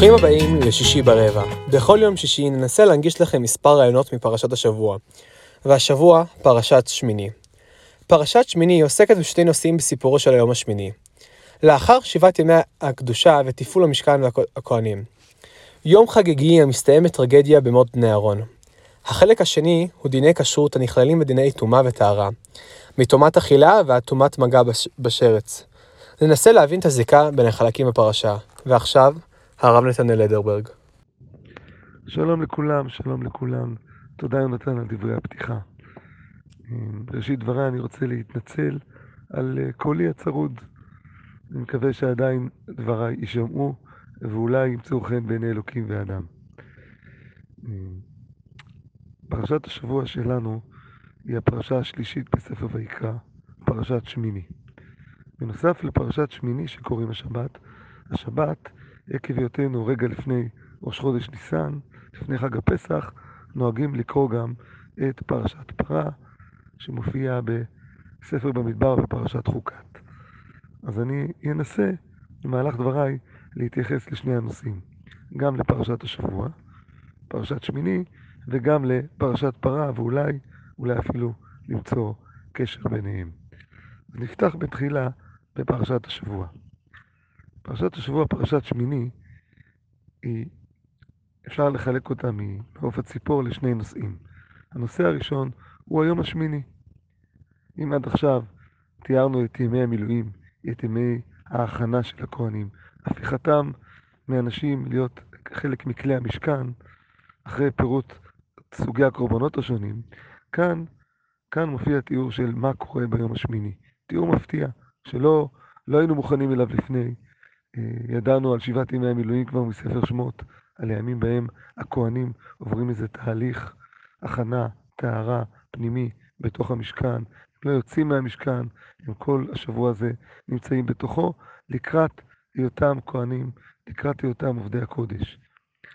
ברוכים הבאים לשישי ברבע. בכל יום שישי ננסה להנגיש לכם מספר רעיונות מפרשת השבוע. והשבוע, פרשת שמיני. פרשת שמיני עוסקת בשתי נושאים בסיפורו של היום השמיני. לאחר שבעת ימי הקדושה ותפעול המשכן והכהנים. יום חגיגי המסתיים בטרגדיה במות בני אהרון. החלק השני הוא דיני כשרות הנכללים בדיני טומאה וטהרה. מטומאת אכילה ועד טומאת מגע בש... בשרץ. ננסה להבין את הזיקה בין החלקים בפרשה. ועכשיו, הרב נתנאל לדרברג. שלום לכולם, שלום לכולם. תודה יונתן על דברי הפתיחה. בראשית דבריי אני רוצה להתנצל על אה, קולי הצרוד. אני מקווה שעדיין דבריי יישמעו ואולי ימצאו חן בעיני אלוקים ואדם. פרשת השבוע שלנו היא הפרשה השלישית בספר ויקרא, פרשת שמיני. בנוסף לפרשת שמיני שקוראים השבת, השבת, עקב היותנו רגע לפני ראש חודש ניסן, לפני חג הפסח, נוהגים לקרוא גם את פרשת פרה, שמופיעה בספר במדבר בפרשת חוקת. אז אני אנסה במהלך דבריי להתייחס לשני הנושאים, גם לפרשת השבוע, פרשת שמיני, וגם לפרשת פרה, ואולי, אולי אפילו למצוא קשר ביניהם. נפתח בתחילה בפרשת השבוע. פרשת השבוע, פרשת שמיני, היא, אפשר לחלק אותה מעוף הציפור לשני נושאים. הנושא הראשון הוא היום השמיני. אם עד עכשיו תיארנו את ימי המילואים, את ימי ההכנה של הכהנים, הפיכתם מאנשים להיות חלק מכלי המשכן, אחרי פירוט סוגי הקורבנות השונים, כאן, כאן מופיע תיאור של מה קורה ביום השמיני. תיאור מפתיע, שלא לא היינו מוכנים אליו לפני. אה, ידענו על שבעת ימי המילואים כבר מספר שמות, על הימים בהם הכהנים עוברים איזה תהליך הכנה, טהרה, פנימי, בתוך המשכן. הם לא יוצאים מהמשכן, הם כל השבוע הזה נמצאים בתוכו, לקראת היותם כהנים, לקראת היותם עובדי הקודש.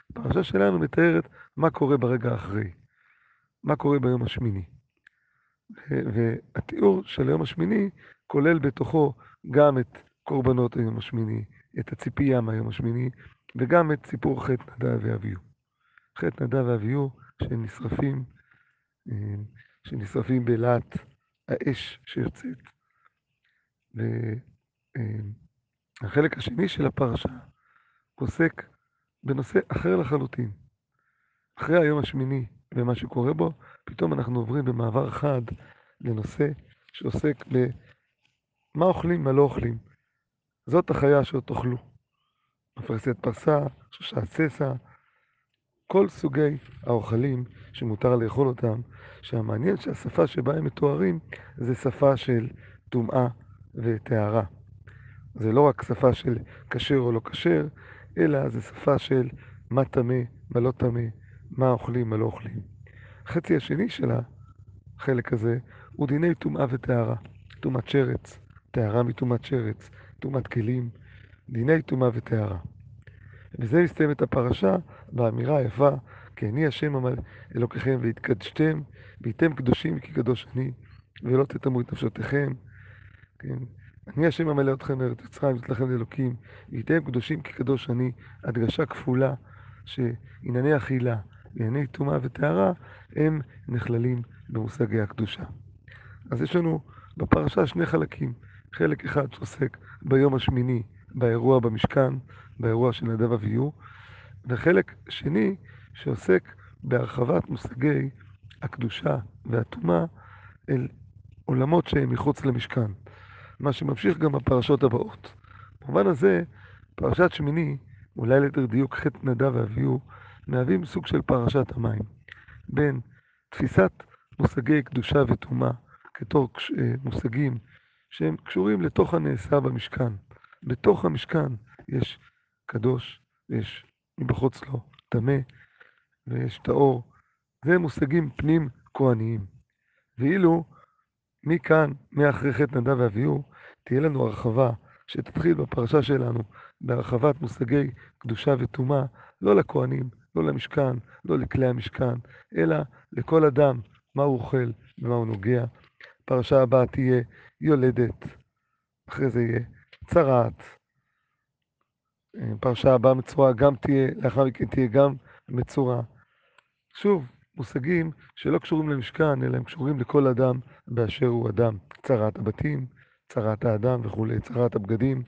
הפרשה שלנו מתארת מה קורה ברגע האחרי, מה קורה ביום השמיני. והתיאור של היום השמיני כולל בתוכו גם את קורבנות היום השמיני, את הציפייה מהיום השמיני, וגם את סיפור חטא נדב ואביהו. חטא נדב ואביהו שנשרפים, אה, שנשרפים בלהט האש שיוצאת. והחלק אה, השני של הפרשה עוסק בנושא אחר לחלוטין. אחרי היום השמיני ומה שקורה בו, פתאום אנחנו עוברים במעבר חד לנושא שעוסק במה אוכלים, מה לא אוכלים. זאת החיה שעוד תאכלו. אפרסת פרסה, שושת ססה, כל סוגי האוכלים שמותר לאכול אותם, שהמעניין שהשפה שבה הם מתוארים זה שפה של טומאה וטהרה. זה לא רק שפה של כשר או לא כשר, אלא זה שפה של מה טמא, מה לא טמא, מה אוכלים, מה לא אוכלים. החצי השני של החלק הזה הוא דיני טומאה וטהרה. טומאת שרץ, טהרה מטומאת שרץ, טומאת כלים, דיני טומאה וטהרה. מסתיים את הפרשה באמירה היפה, כי אני השם אלוקיכם והתקדשתם, והייתם קדושים כי קדוש אני, ולא תטמאו את נפשותיכם. כן? אני השם המלא אתכם מארץ מצרים, אצלכם לאלוקים, והייתם קדושים כי קדוש אני, הדגשה כפולה, שענייני אכילה וענייני טומאה וטהרה, הם נכללים במושגי הקדושה. אז יש לנו בפרשה שני חלקים. חלק אחד שעוסק ביום השמיני, באירוע במשכן, באירוע של נדב אביהו, וחלק שני שעוסק בהרחבת מושגי הקדושה והטומאה אל עולמות שהם מחוץ למשכן. מה שממשיך גם בפרשות הבאות. במובן הזה, פרשת שמיני, אולי ליתר דיוק חטא נדב ואביהו, מהווים סוג של פרשת המים. בין תפיסת מושגי קדושה וטומאה כתור אה, מושגים שהם קשורים לתוך הנעשה במשכן. בתוך המשכן יש קדוש, ויש מבחוץ לו טמא, ויש טהור. זה מושגים פנים כהניים. ואילו מכאן, מאחרי חטא נדב ואביהו, תהיה לנו הרחבה שתתחיל בפרשה שלנו בהרחבת מושגי קדושה וטומאה, לא לכהנים, לא למשכן, לא לכלי המשכן, אלא לכל אדם, מה הוא אוכל ומה הוא נוגע. הפרשה הבאה תהיה יולדת, אחרי זה יהיה צרעת, פרשה הבאה מצורע גם תהיה, לאחר מכן תהיה גם מצורע. שוב, מושגים שלא קשורים למשכן, אלא הם קשורים לכל אדם באשר הוא אדם. צרת הבתים, צרת האדם וכולי, צרת הבגדים.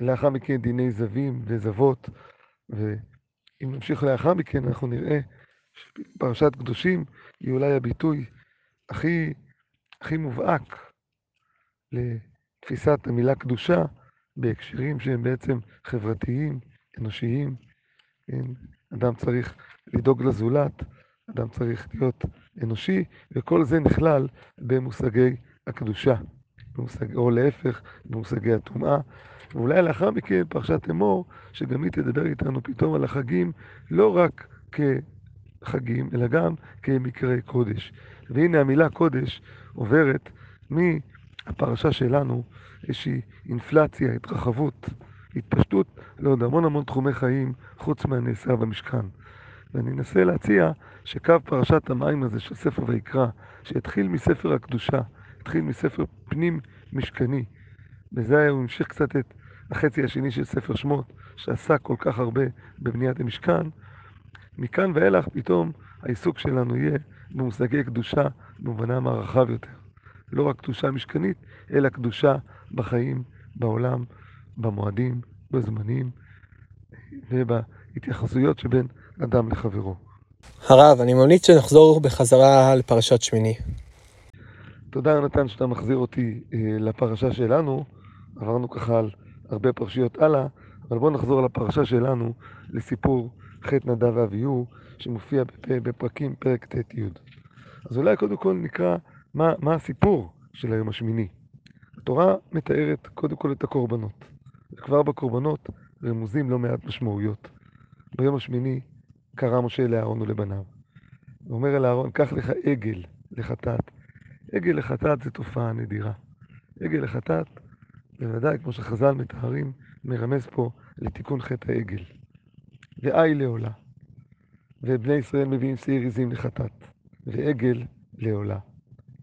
לאחר מכן דיני זבים וזבות, ואם נמשיך לאחר מכן אנחנו נראה שפרשת קדושים היא אולי הביטוי הכי, הכי מובהק לתפיסת המילה קדושה בהקשרים שהם בעצם חברתיים, אנושיים. כן? אדם צריך לדאוג לזולת, אדם צריך להיות אנושי, וכל זה נכלל במושגי הקדושה, במושג, או להפך, במושגי הטומאה. ואולי לאחר מכן פרשת אמור, שגם היא תדבר איתנו פתאום על החגים, לא רק כחגים, אלא גם כמקרי קודש. והנה המילה קודש עוברת מהפרשה שלנו, איזושהי אינפלציה, התרחבות, התפשטות לעוד המון המון תחומי חיים, חוץ מהנעשה במשכן. ואני אנסה להציע שקו פרשת המים הזה של ספר ויקרא, שהתחיל מספר הקדושה, התחיל מספר פנים משכני, בזה הוא המשיך קצת את החצי השני של ספר שמות, שעסק כל כך הרבה בבניית המשכן, מכאן ואילך פתאום העיסוק שלנו יהיה במושגי קדושה במובנם הרחב יותר. לא רק קדושה משכנית, אלא קדושה בחיים, בעולם, במועדים, בזמנים ובהתייחסויות שבין אדם לחברו. הרב, אני ממליץ שנחזור בחזרה לפרשת שמיני. תודה יונתן שאתה מחזיר אותי אה, לפרשה שלנו. עברנו ככה על הרבה פרשיות הלאה, אבל בואו נחזור לפרשה שלנו, לסיפור חטא נדב ואביהו, שמופיע בפרקים פרק ט"י. אז אולי קודם כל נקרא מה, מה הסיפור של היום השמיני. התורה מתארת קודם כל את הקורבנות. וכבר בקורבנות רמוזים לא מעט משמעויות. ביום השמיני קרא משה לאהרון ולבניו. הוא אומר אל אהרון, קח לך עגל לחטאת. עגל לחטאת זה תופעה נדירה. עגל לחטאת, בוודאי, כמו שחז"ל מתארים, מרמז פה לתיקון חטא העגל. ואי לעולה. ובני ישראל מביאים שעיר עזים לחטאת. ועגל לעולה.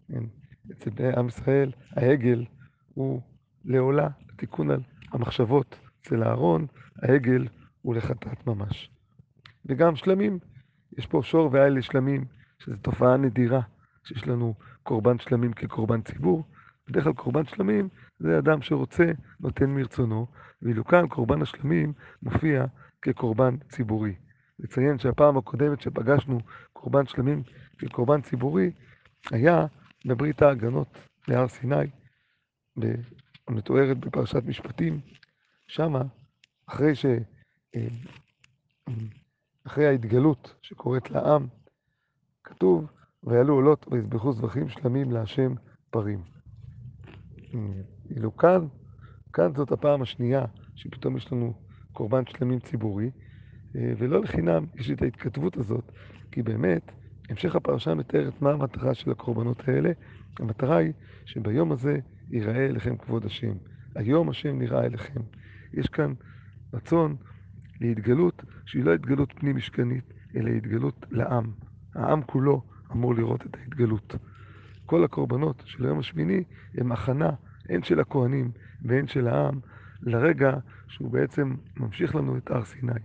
כן. אצל בני עם ישראל, העגל הוא לעולה, תיקון על המחשבות. אצל אהרון, העגל הוא לחטאת ממש. וגם שלמים, יש פה שור ואיל לשלמים, שזו תופעה נדירה, שיש לנו קורבן שלמים כקורבן ציבור. בדרך כלל קורבן שלמים זה אדם שרוצה, נותן מרצונו, ואילו כאן קורבן השלמים מופיע כקורבן ציבורי. לציין שהפעם הקודמת שפגשנו קורבן שלמים כקורבן ציבורי, היה בברית ההגנות להר סיני, המתוארת בפרשת משפטים, שמה, אחרי ש... אה, אחרי ההתגלות שקורית לעם, כתוב, ויעלו עולות ויזבחו זבחים שלמים להשם פרים. אילו כאן, כאן זאת הפעם השנייה שפתאום יש לנו קורבן שלמים ציבורי, אה, ולא לחינם יש את ההתכתבות הזאת, כי באמת, המשך הפרשה מתארת מה המטרה של הקורבנות האלה. המטרה היא שביום הזה ייראה אליכם כבוד השם. היום השם נראה אליכם. יש כאן רצון להתגלות שהיא לא התגלות פנים משכנית, אלא התגלות לעם. העם כולו אמור לראות את ההתגלות. כל הקורבנות של היום השמיני הם הכנה, הן של הכהנים והן של העם, לרגע שהוא בעצם ממשיך לנו את הר סיני.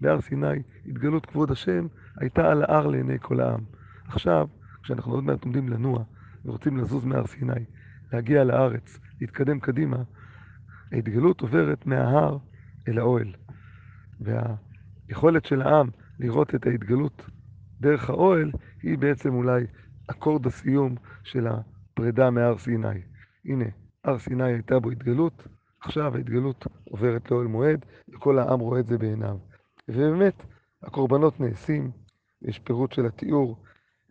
בהר סיני התגלות כבוד השם הייתה על ההר לעיני כל העם. עכשיו, כשאנחנו עוד מעט עומדים לנוע ורוצים לזוז מהר סיני, להגיע לארץ, להתקדם קדימה, ההתגלות עוברת מההר אל האוהל. והיכולת של העם לראות את ההתגלות דרך האוהל היא בעצם אולי אקורד הסיום של הפרידה מהר סיני. הנה, הר סיני הייתה בו התגלות, עכשיו ההתגלות עוברת לאוהל מועד, וכל העם רואה את זה בעיניו. ובאמת, הקורבנות נעשים, יש פירוט של התיאור,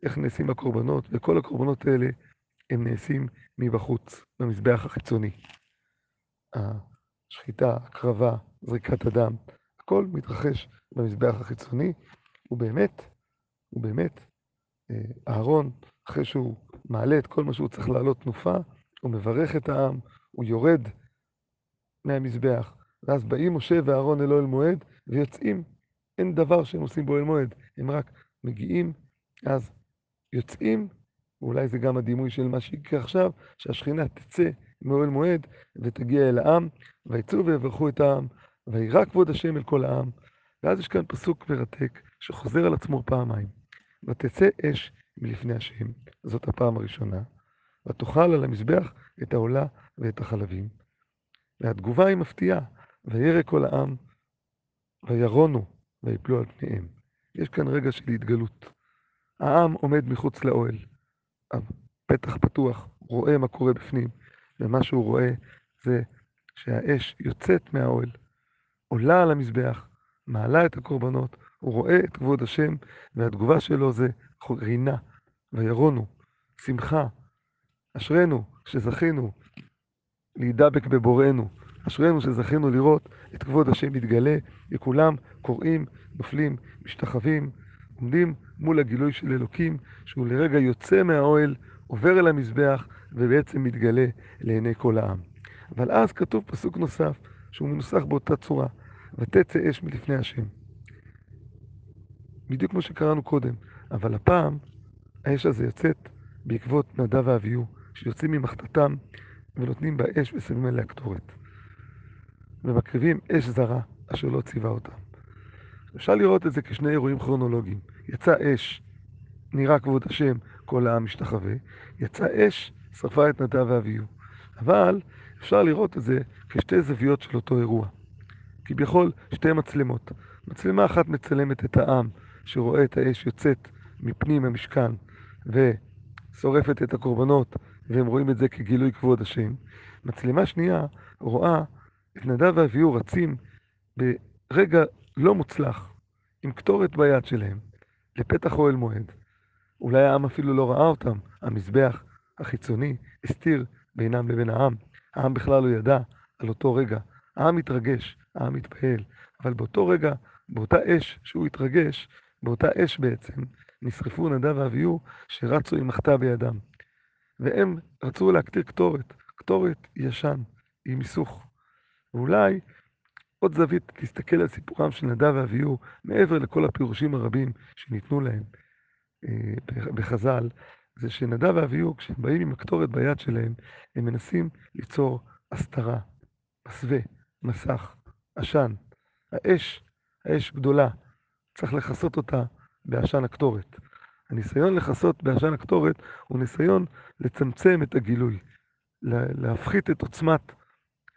איך נעשים הקורבנות, וכל הקורבנות האלה הם נעשים מבחוץ, במזבח החיצוני. השחיטה, הקרבה, זריקת הדם, הכל מתרחש במזבח החיצוני, ובאמת, ובאמת, אה, אהרון, אחרי שהוא מעלה את כל מה שהוא צריך לעלות תנופה, הוא מברך את העם, הוא יורד מהמזבח, ואז באים משה ואהרון אל אוהל מועד, ויוצאים. אין דבר שהם עושים באוהל מועד, הם רק מגיעים, אז יוצאים, ואולי זה גם הדימוי של מה שיקרה עכשיו, שהשכינה תצא מאוהל מועד ותגיע אל העם, ויצאו ויברכו את העם, וירא כבוד השם אל כל העם, ואז יש כאן פסוק מרתק שחוזר על עצמו פעמיים. ותצא אש מלפני השם, זאת הפעם הראשונה, ותאכל על המזבח את העולה ואת החלבים. והתגובה היא מפתיעה, וירא כל העם, וירונו, ויפלו על פניהם. יש כאן רגע של התגלות. העם עומד מחוץ לאוהל, הפתח פתוח, רואה מה קורה בפנים, ומה שהוא רואה זה שהאש יוצאת מהאוהל, עולה על המזבח, מעלה את הקורבנות, הוא רואה את כבוד השם, והתגובה שלו זה רינה, וירונו, שמחה, אשרינו שזכינו להידבק בבוראנו, אשרינו שזכינו לראות את כבוד השם מתגלה, וכולם קוראים, נופלים, משתחווים, עומדים מול הגילוי של אלוקים, שהוא לרגע יוצא מהאוהל, עובר אל המזבח, ובעצם מתגלה לעיני כל העם. אבל אז כתוב פסוק נוסף, שהוא מנוסח באותה צורה, ותצא אש מלפני השם. בדיוק כמו שקראנו קודם, אבל הפעם האש הזה יוצאת בעקבות נדב ואביהו, שיוצאים ממחתתם ונותנים בה אש ושמים עליה קטורת. ומקריבים אש זרה, אשר לא ציווה אותם. אפשר לראות את זה כשני אירועים כרונולוגיים. יצא אש, נראה כבוד השם, כל העם משתחווה. יצא אש, שרפה את נדב ואביהו. אבל אפשר לראות את זה כשתי זוויות של אותו אירוע. כביכול שתי מצלמות. מצלמה אחת מצלמת את העם שרואה את האש יוצאת מפנים המשכן ושורפת את הקורבנות, והם רואים את זה כגילוי כבוד השם. מצלמה שנייה רואה את נדב ואביהו רצים ברגע לא מוצלח, עם קטורת ביד שלהם, לפתח אוהל מועד. אולי העם אפילו לא ראה אותם, המזבח החיצוני הסתיר בינם לבין העם. העם בכלל לא ידע על אותו רגע. העם התרגש, העם התפעל, אבל באותו רגע, באותה אש שהוא התרגש, באותה אש בעצם, נשרפו נדב ואביהו שרצו עם מחתה בידם. והם רצו להקטיר קטורת, קטורת ישן, עם מיסוך. ואולי עוד זווית להסתכל על סיפורם של נדב ואביהו, מעבר לכל הפירושים הרבים שניתנו להם אה, בחז"ל, זה שנדב ואביהו, כשהם באים עם הקטורת ביד שלהם, הם מנסים ליצור הסתרה, מסווה, מסך, עשן. האש, האש גדולה, צריך לכסות אותה בעשן הקטורת. הניסיון לכסות בעשן הקטורת הוא ניסיון לצמצם את הגילוי, להפחית את עוצמת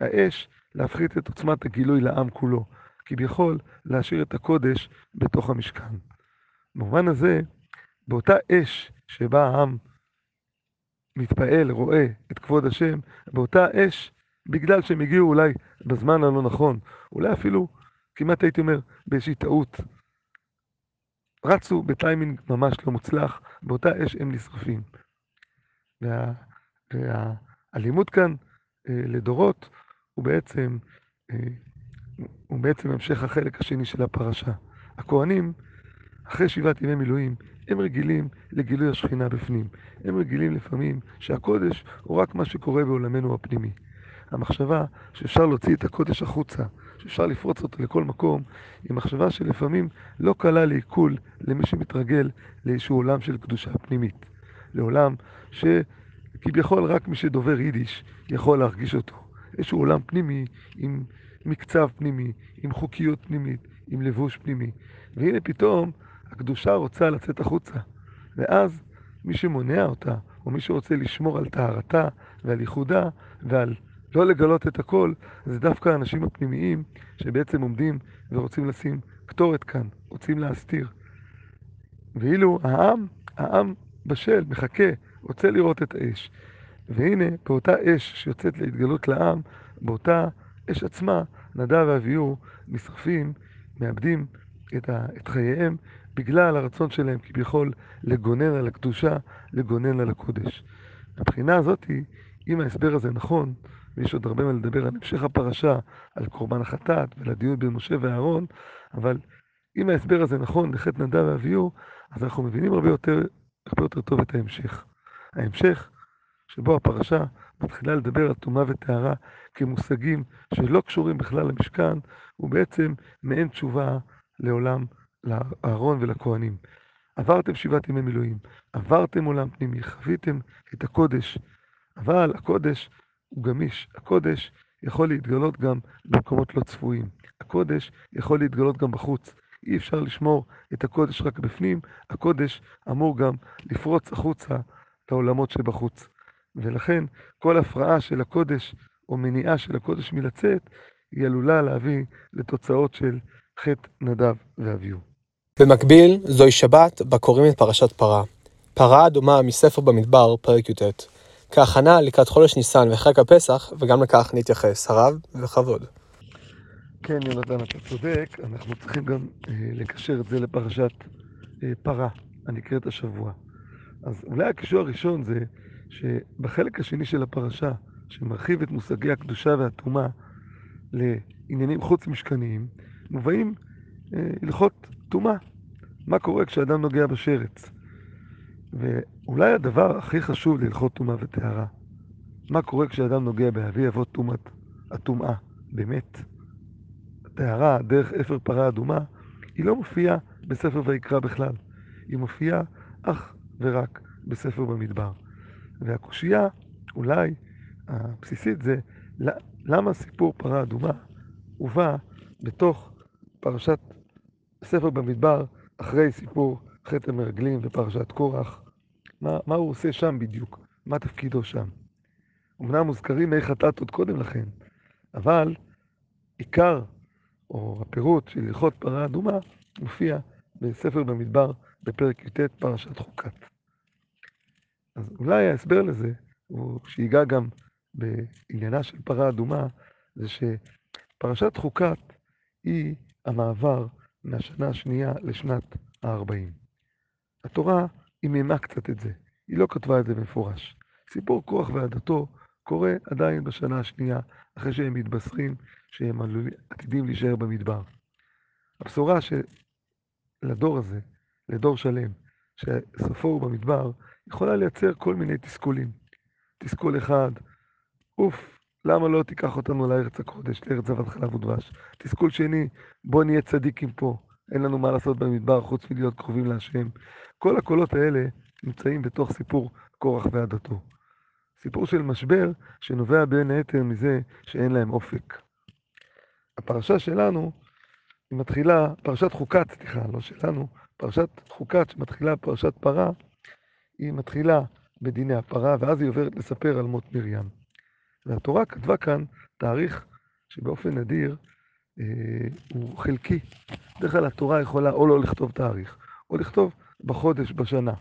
האש, להפחית את עוצמת הגילוי לעם כולו, כביכול להשאיר את הקודש בתוך המשכן. במובן הזה, באותה אש שבה העם מתפעל, רואה את כבוד השם, באותה אש, בגלל שהם הגיעו אולי בזמן הלא נכון, אולי אפילו, כמעט הייתי אומר, באיזושהי טעות, רצו בטיימינג ממש לא מוצלח, באותה אש הם נשרפים. וה, והלימוד כאן אה, לדורות הוא בעצם, אה, הוא בעצם המשך החלק השני של הפרשה. הכהנים, אחרי שבעת ימי מילואים, הם רגילים לגילוי השכינה בפנים. הם רגילים לפעמים שהקודש הוא רק מה שקורה בעולמנו הפנימי. המחשבה שאפשר להוציא את הקודש החוצה, שאפשר לפרוץ אותו לכל מקום, היא מחשבה שלפעמים לא קלה לעיכול למי שמתרגל לאיזשהו עולם של קדושה פנימית. לעולם שכביכול רק מי שדובר יידיש יכול להרגיש אותו. איזשהו עולם פנימי עם מקצב פנימי, עם חוקיות פנימית, עם לבוש פנימי. והנה פתאום הקדושה רוצה לצאת החוצה. ואז מי שמונע אותה, או מי שרוצה לשמור על טהרתה ועל ייחודה ועל לא לגלות את הכל, זה דווקא האנשים הפנימיים שבעצם עומדים ורוצים לשים קטורת כאן, רוצים להסתיר. ואילו העם, העם בשל, מחכה, רוצה לראות את האש. והנה, באותה אש שיוצאת להתגלות לעם, באותה אש עצמה, נדב ואביהו נשרפים, מאבדים את, ה, את חייהם בגלל הרצון שלהם כביכול לגונן על הקדושה, לגונן על הקודש. מבחינה הזאת, אם ההסבר הזה נכון, ויש עוד הרבה מה לדבר על המשך הפרשה, על קורבן החטאת ולדיון בין משה ואהרון, אבל אם ההסבר הזה נכון לחטא נדב ואביהו, אז אנחנו מבינים הרבה יותר, הרבה יותר טוב את ההמשך. ההמשך, שבו הפרשה מתחילה לדבר על טומאה וטהרה כמושגים שלא קשורים בכלל למשכן, הוא בעצם מעין תשובה לעולם, לאהרון ולכהנים. עברתם שבעת ימי מילואים, עברתם עולם פנימי, חוויתם את הקודש, אבל הקודש הוא גמיש. הקודש יכול להתגלות גם במקומות לא צפויים. הקודש יכול להתגלות גם בחוץ. אי אפשר לשמור את הקודש רק בפנים, הקודש אמור גם לפרוץ החוצה לעולמות שבחוץ. ולכן כל הפרעה של הקודש או מניעה של הקודש מלצאת, היא עלולה להביא לתוצאות של חטא נדב ואביהו. במקביל, זוהי שבת בה קוראים את פרשת פרה. פרה אדומה מספר במדבר, פרק י"ט. כהכנה לקראת חודש ניסן וחג הפסח, וגם לכך נתייחס הרב וכבוד. כן, יונתן, אתה צודק, אנחנו צריכים גם אה, לקשר את זה לפרשת אה, פרה, הנקראת השבוע. אז אולי הקישור הראשון זה שבחלק השני של הפרשה, שמרחיב את מושגי הקדושה והטומאה לעניינים חוץ משכניים, מובאים אה, הלכות טומאה. מה קורה כשאדם נוגע בשרץ? ואולי הדבר הכי חשוב להלכות טומאה וטהרה, מה קורה כשאדם נוגע באבי אבות טומאת הטומאה, באמת? הטהרה, דרך אפר פרה אדומה, היא לא מופיעה בספר ויקרא בכלל. היא מופיעה אך ורק בספר במדבר. והקושייה, אולי הבסיסית, זה למה סיפור פרה אדומה הובא בתוך פרשת ספר במדבר, אחרי סיפור חטא המרגלים ופרשת קורח. מה, מה הוא עושה שם בדיוק? מה תפקידו שם? אמנם מוזכרים מי חטאת עוד קודם לכן, אבל עיקר, או הפירוט של הלכות פרה אדומה, מופיע בספר במדבר, בפרק י"ט, פרשת חוקת. אז אולי ההסבר לזה, הוא שיגע גם בעניינה של פרה אדומה, זה שפרשת חוקת היא המעבר מהשנה השנייה לשנת ה-40. התורה עיממה קצת את זה, היא לא כתבה את זה במפורש. סיפור כוח ועדתו קורה עדיין בשנה השנייה, אחרי שהם מתבשרים שהם עתידים להישאר במדבר. הבשורה שלדור הזה, לדור שלם, שסופו הוא במדבר, יכולה לייצר כל מיני תסכולים. תסכול אחד, אוף, למה לא תיקח אותנו לארץ הקודש, לארץ זבת חלב ודבש? תסכול שני, בוא נהיה צדיקים פה, אין לנו מה לעשות במדבר חוץ מלהיות קרובים להשם. כל הקולות האלה נמצאים בתוך סיפור קורח ועדתו. סיפור של משבר שנובע בין היתר מזה שאין להם אופק. הפרשה שלנו היא מתחילה, פרשת חוקת, סליחה, לא שלנו, פרשת חוקת שמתחילה פרשת פרה, היא מתחילה בדיני הפרה, ואז היא עוברת לספר על מות מרים. והתורה כתבה כאן תאריך שבאופן נדיר הוא חלקי. בדרך כלל התורה יכולה או לא לכתוב תאריך, או לכתוב בחודש, בשנה.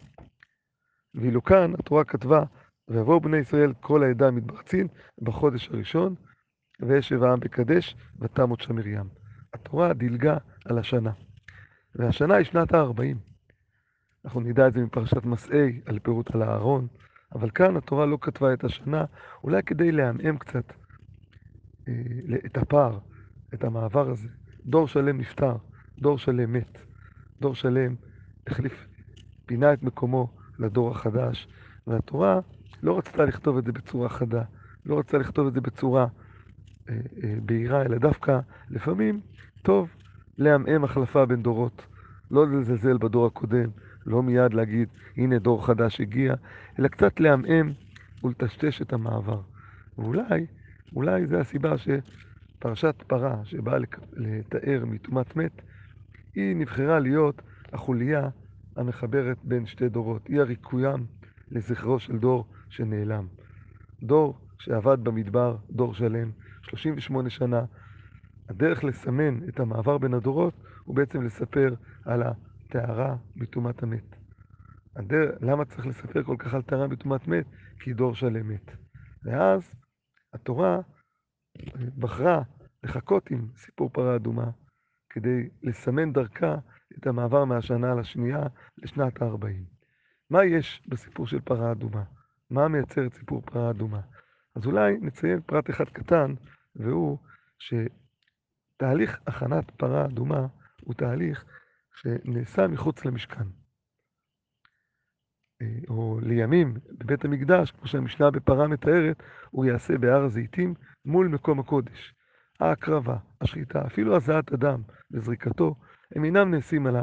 ואילו כאן התורה כתבה, ויבואו בני ישראל כל העדה המתברצין בחודש הראשון, וישב העם בקדש, ותמות שם מרים. התורה דילגה על השנה. והשנה היא שנת ה-40. אנחנו נדע את זה מפרשת מסעי, על פירוט על הארון, אבל כאן התורה לא כתבה את השנה, אולי כדי לעמעם קצת אה, את הפער, את המעבר הזה. דור שלם נפטר, דור שלם מת, דור שלם החליף, פינה את מקומו לדור החדש, והתורה לא רצתה לכתוב את זה בצורה חדה, לא רצתה לכתוב את זה בצורה אה, אה, בהירה, אלא דווקא לפעמים טוב לעמעם החלפה בין דורות, לא לזלזל בדור הקודם, לא מיד להגיד, הנה דור חדש הגיע, אלא קצת לעמעם ולטשטש את המעבר. ואולי, אולי זה הסיבה שפרשת פרה, שבאה לתאר מטומאת מת, היא נבחרה להיות החוליה המחברת בין שתי דורות. היא הריקוים לזכרו של דור שנעלם. דור שעבד במדבר, דור שלם, 38 שנה. הדרך לסמן את המעבר בין הדורות הוא בעצם לספר על הטהרה מטומאת המת. הדר... למה צריך לספר כל כך על טהרה מטומאת מת? כי דור שלם מת. ואז התורה בחרה לחכות עם סיפור פרה אדומה, כדי לסמן דרכה את המעבר מהשנה לשנייה לשנת ה-40. מה יש בסיפור של פרה אדומה? מה מייצר את סיפור פרה אדומה? אז אולי נציין פרט אחד קטן, והוא שתהליך הכנת פרה אדומה הוא תהליך שנעשה מחוץ למשכן. או לימים בבית המקדש, כמו שהמשנה בפרה מתארת, הוא יעשה בהר הזיתים מול מקום הקודש. ההקרבה, השחיטה, אפילו הזעת אדם וזריקתו, הם אינם נעשים על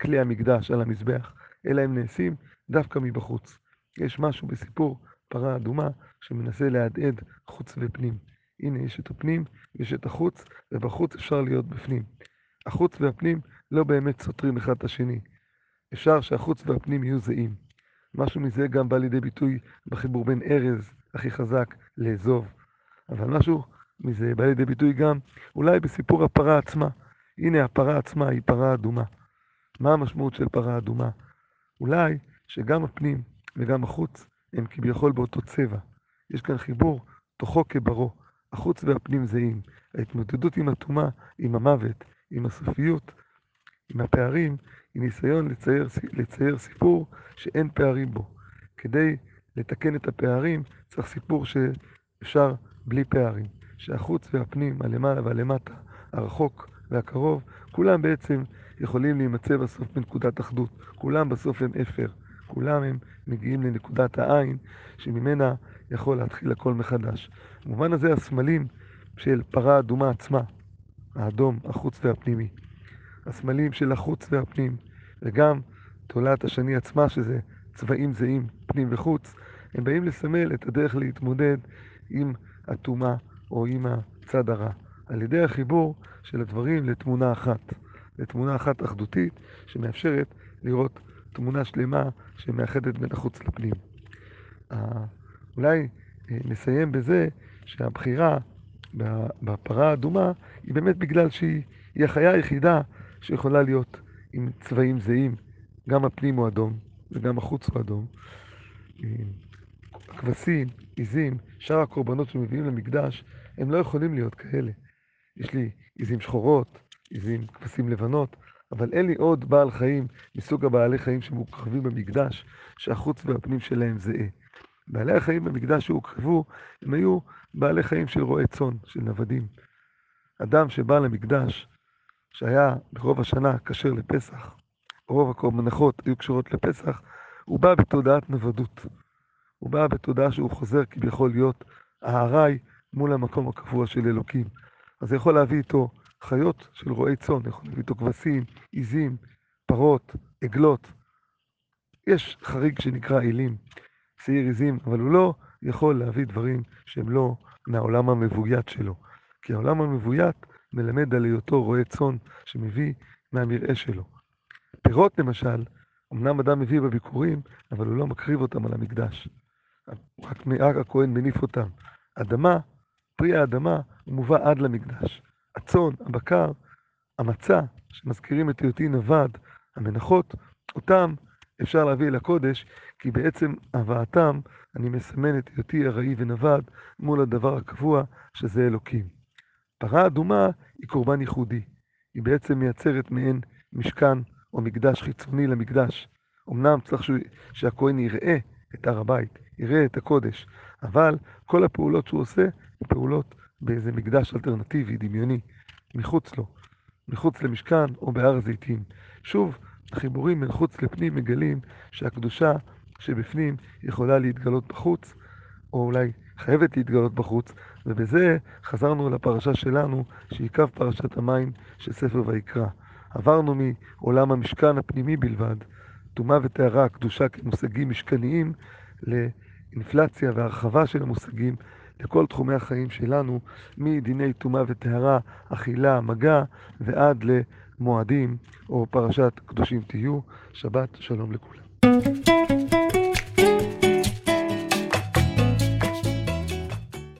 כלי המקדש, על המזבח, אלא הם נעשים דווקא מבחוץ. יש משהו בסיפור פרה אדומה שמנסה להדהד חוץ ופנים. הנה, יש את הפנים, יש את החוץ, ובחוץ אפשר להיות בפנים. החוץ והפנים לא באמת סותרים אחד את השני. אפשר שהחוץ והפנים יהיו זהים. משהו מזה גם בא לידי ביטוי בחיבור בין ארז, הכי חזק, לאזוב. אבל משהו מזה בא לידי ביטוי גם אולי בסיפור הפרה עצמה. הנה, הפרה עצמה היא פרה אדומה. מה המשמעות של פרה אדומה? אולי שגם הפנים וגם החוץ הם כביכול באותו צבע. יש כאן חיבור, תוכו כברו. החוץ והפנים זהים. ההתמודדות עם הטומאה, עם המוות, עם הסופיות, עם הפערים, היא ניסיון לצייר, לצייר סיפור שאין פערים בו. כדי לתקן את הפערים צריך סיפור שאפשר בלי פערים. שהחוץ והפנים, הלמעלה והלמטה, הרחוק והקרוב, כולם בעצם יכולים להימצא בסוף בנקודת אחדות. כולם בסוף הם אפר. כולם הם מגיעים לנקודת העין שממנה יכול להתחיל הכל מחדש. במובן הזה הסמלים של פרה אדומה עצמה, האדום, החוץ והפנימי. הסמלים של החוץ והפנים, וגם תולעת השני עצמה, שזה צבעים זהים, פנים וחוץ, הם באים לסמל את הדרך להתמודד עם הטומאה או עם הצד הרע, על ידי החיבור של הדברים לתמונה אחת, לתמונה אחת אחדותית שמאפשרת לראות תמונה שלמה שמאחדת בין החוץ לפנים. אולי אה, נסיים בזה שהבחירה בפרה האדומה היא באמת בגלל שהיא החיה היחידה שיכולה להיות עם צבעים זהים. גם הפנים הוא אדום וגם החוץ הוא אדום. אה, כבשים, עיזים, שאר הקורבנות שמביאים למקדש, הם לא יכולים להיות כאלה. יש לי עיזים שחורות, עיזים כבשים לבנות, אבל אין לי עוד בעל חיים מסוג הבעלי חיים שמוקרבים במקדש, שהחוץ והפנים שלהם זהה. בעלי החיים במקדש שהוקרבו, הם היו בעלי חיים של רועי צאן, של נוודים. אדם שבא למקדש, שהיה ברוב השנה כשר לפסח, רוב הקורבנחות היו קשורות לפסח, הוא בא בתודעת נוודות. הוא בא בתודעה שהוא חוזר כביכול להיות הארעי מול המקום הקבוע של אלוקים. אז זה יכול להביא איתו חיות של רועי צאן, יכול להביא איתו כבשים, עיזים, פרות, עגלות. יש חריג שנקרא אלים, שעיר עיזים, אבל הוא לא יכול להביא דברים שהם לא מהעולם המבוית שלו. כי העולם המבוית מלמד על היותו רועה צאן שמביא מהמרעה שלו. פירות למשל, אמנם אדם מביא בביקורים, אבל הוא לא מקריב אותם על המקדש. רק, רק הכהן מניף אותם. אדמה, פרי האדמה, הוא מובא עד למקדש. הצאן, הבקר, המצה, שמזכירים את היותי נווד, המנחות, אותם אפשר להביא אל הקודש, כי בעצם הבאתם אני מסמן את היותי ארעי ונווד מול הדבר הקבוע, שזה אלוקים. פרה אדומה היא קורבן ייחודי. היא בעצם מייצרת מעין משכן או מקדש חיצוני למקדש. אמנם צריך שהכהן יראה את הר הבית, יראה את הקודש, אבל כל הפעולות שהוא עושה, הן פעולות באיזה מקדש אלטרנטיבי, דמיוני, מחוץ לו, מחוץ למשכן או בהר הזיתים. שוב, החיבורים בין חוץ לפנים מגלים שהקדושה שבפנים יכולה להתגלות בחוץ, או אולי חייבת להתגלות בחוץ, ובזה חזרנו לפרשה שלנו, שהיא קו פרשת המים של ספר ויקרא. עברנו מעולם המשכן הפנימי בלבד, טומאה וטהרה, קדושה כמושגים משכניים, לאינפלציה והרחבה של המושגים לכל תחומי החיים שלנו, מדיני טומאה וטהרה, אכילה, מגע, ועד למועדים או פרשת קדושים תהיו. שבת שלום לכולם.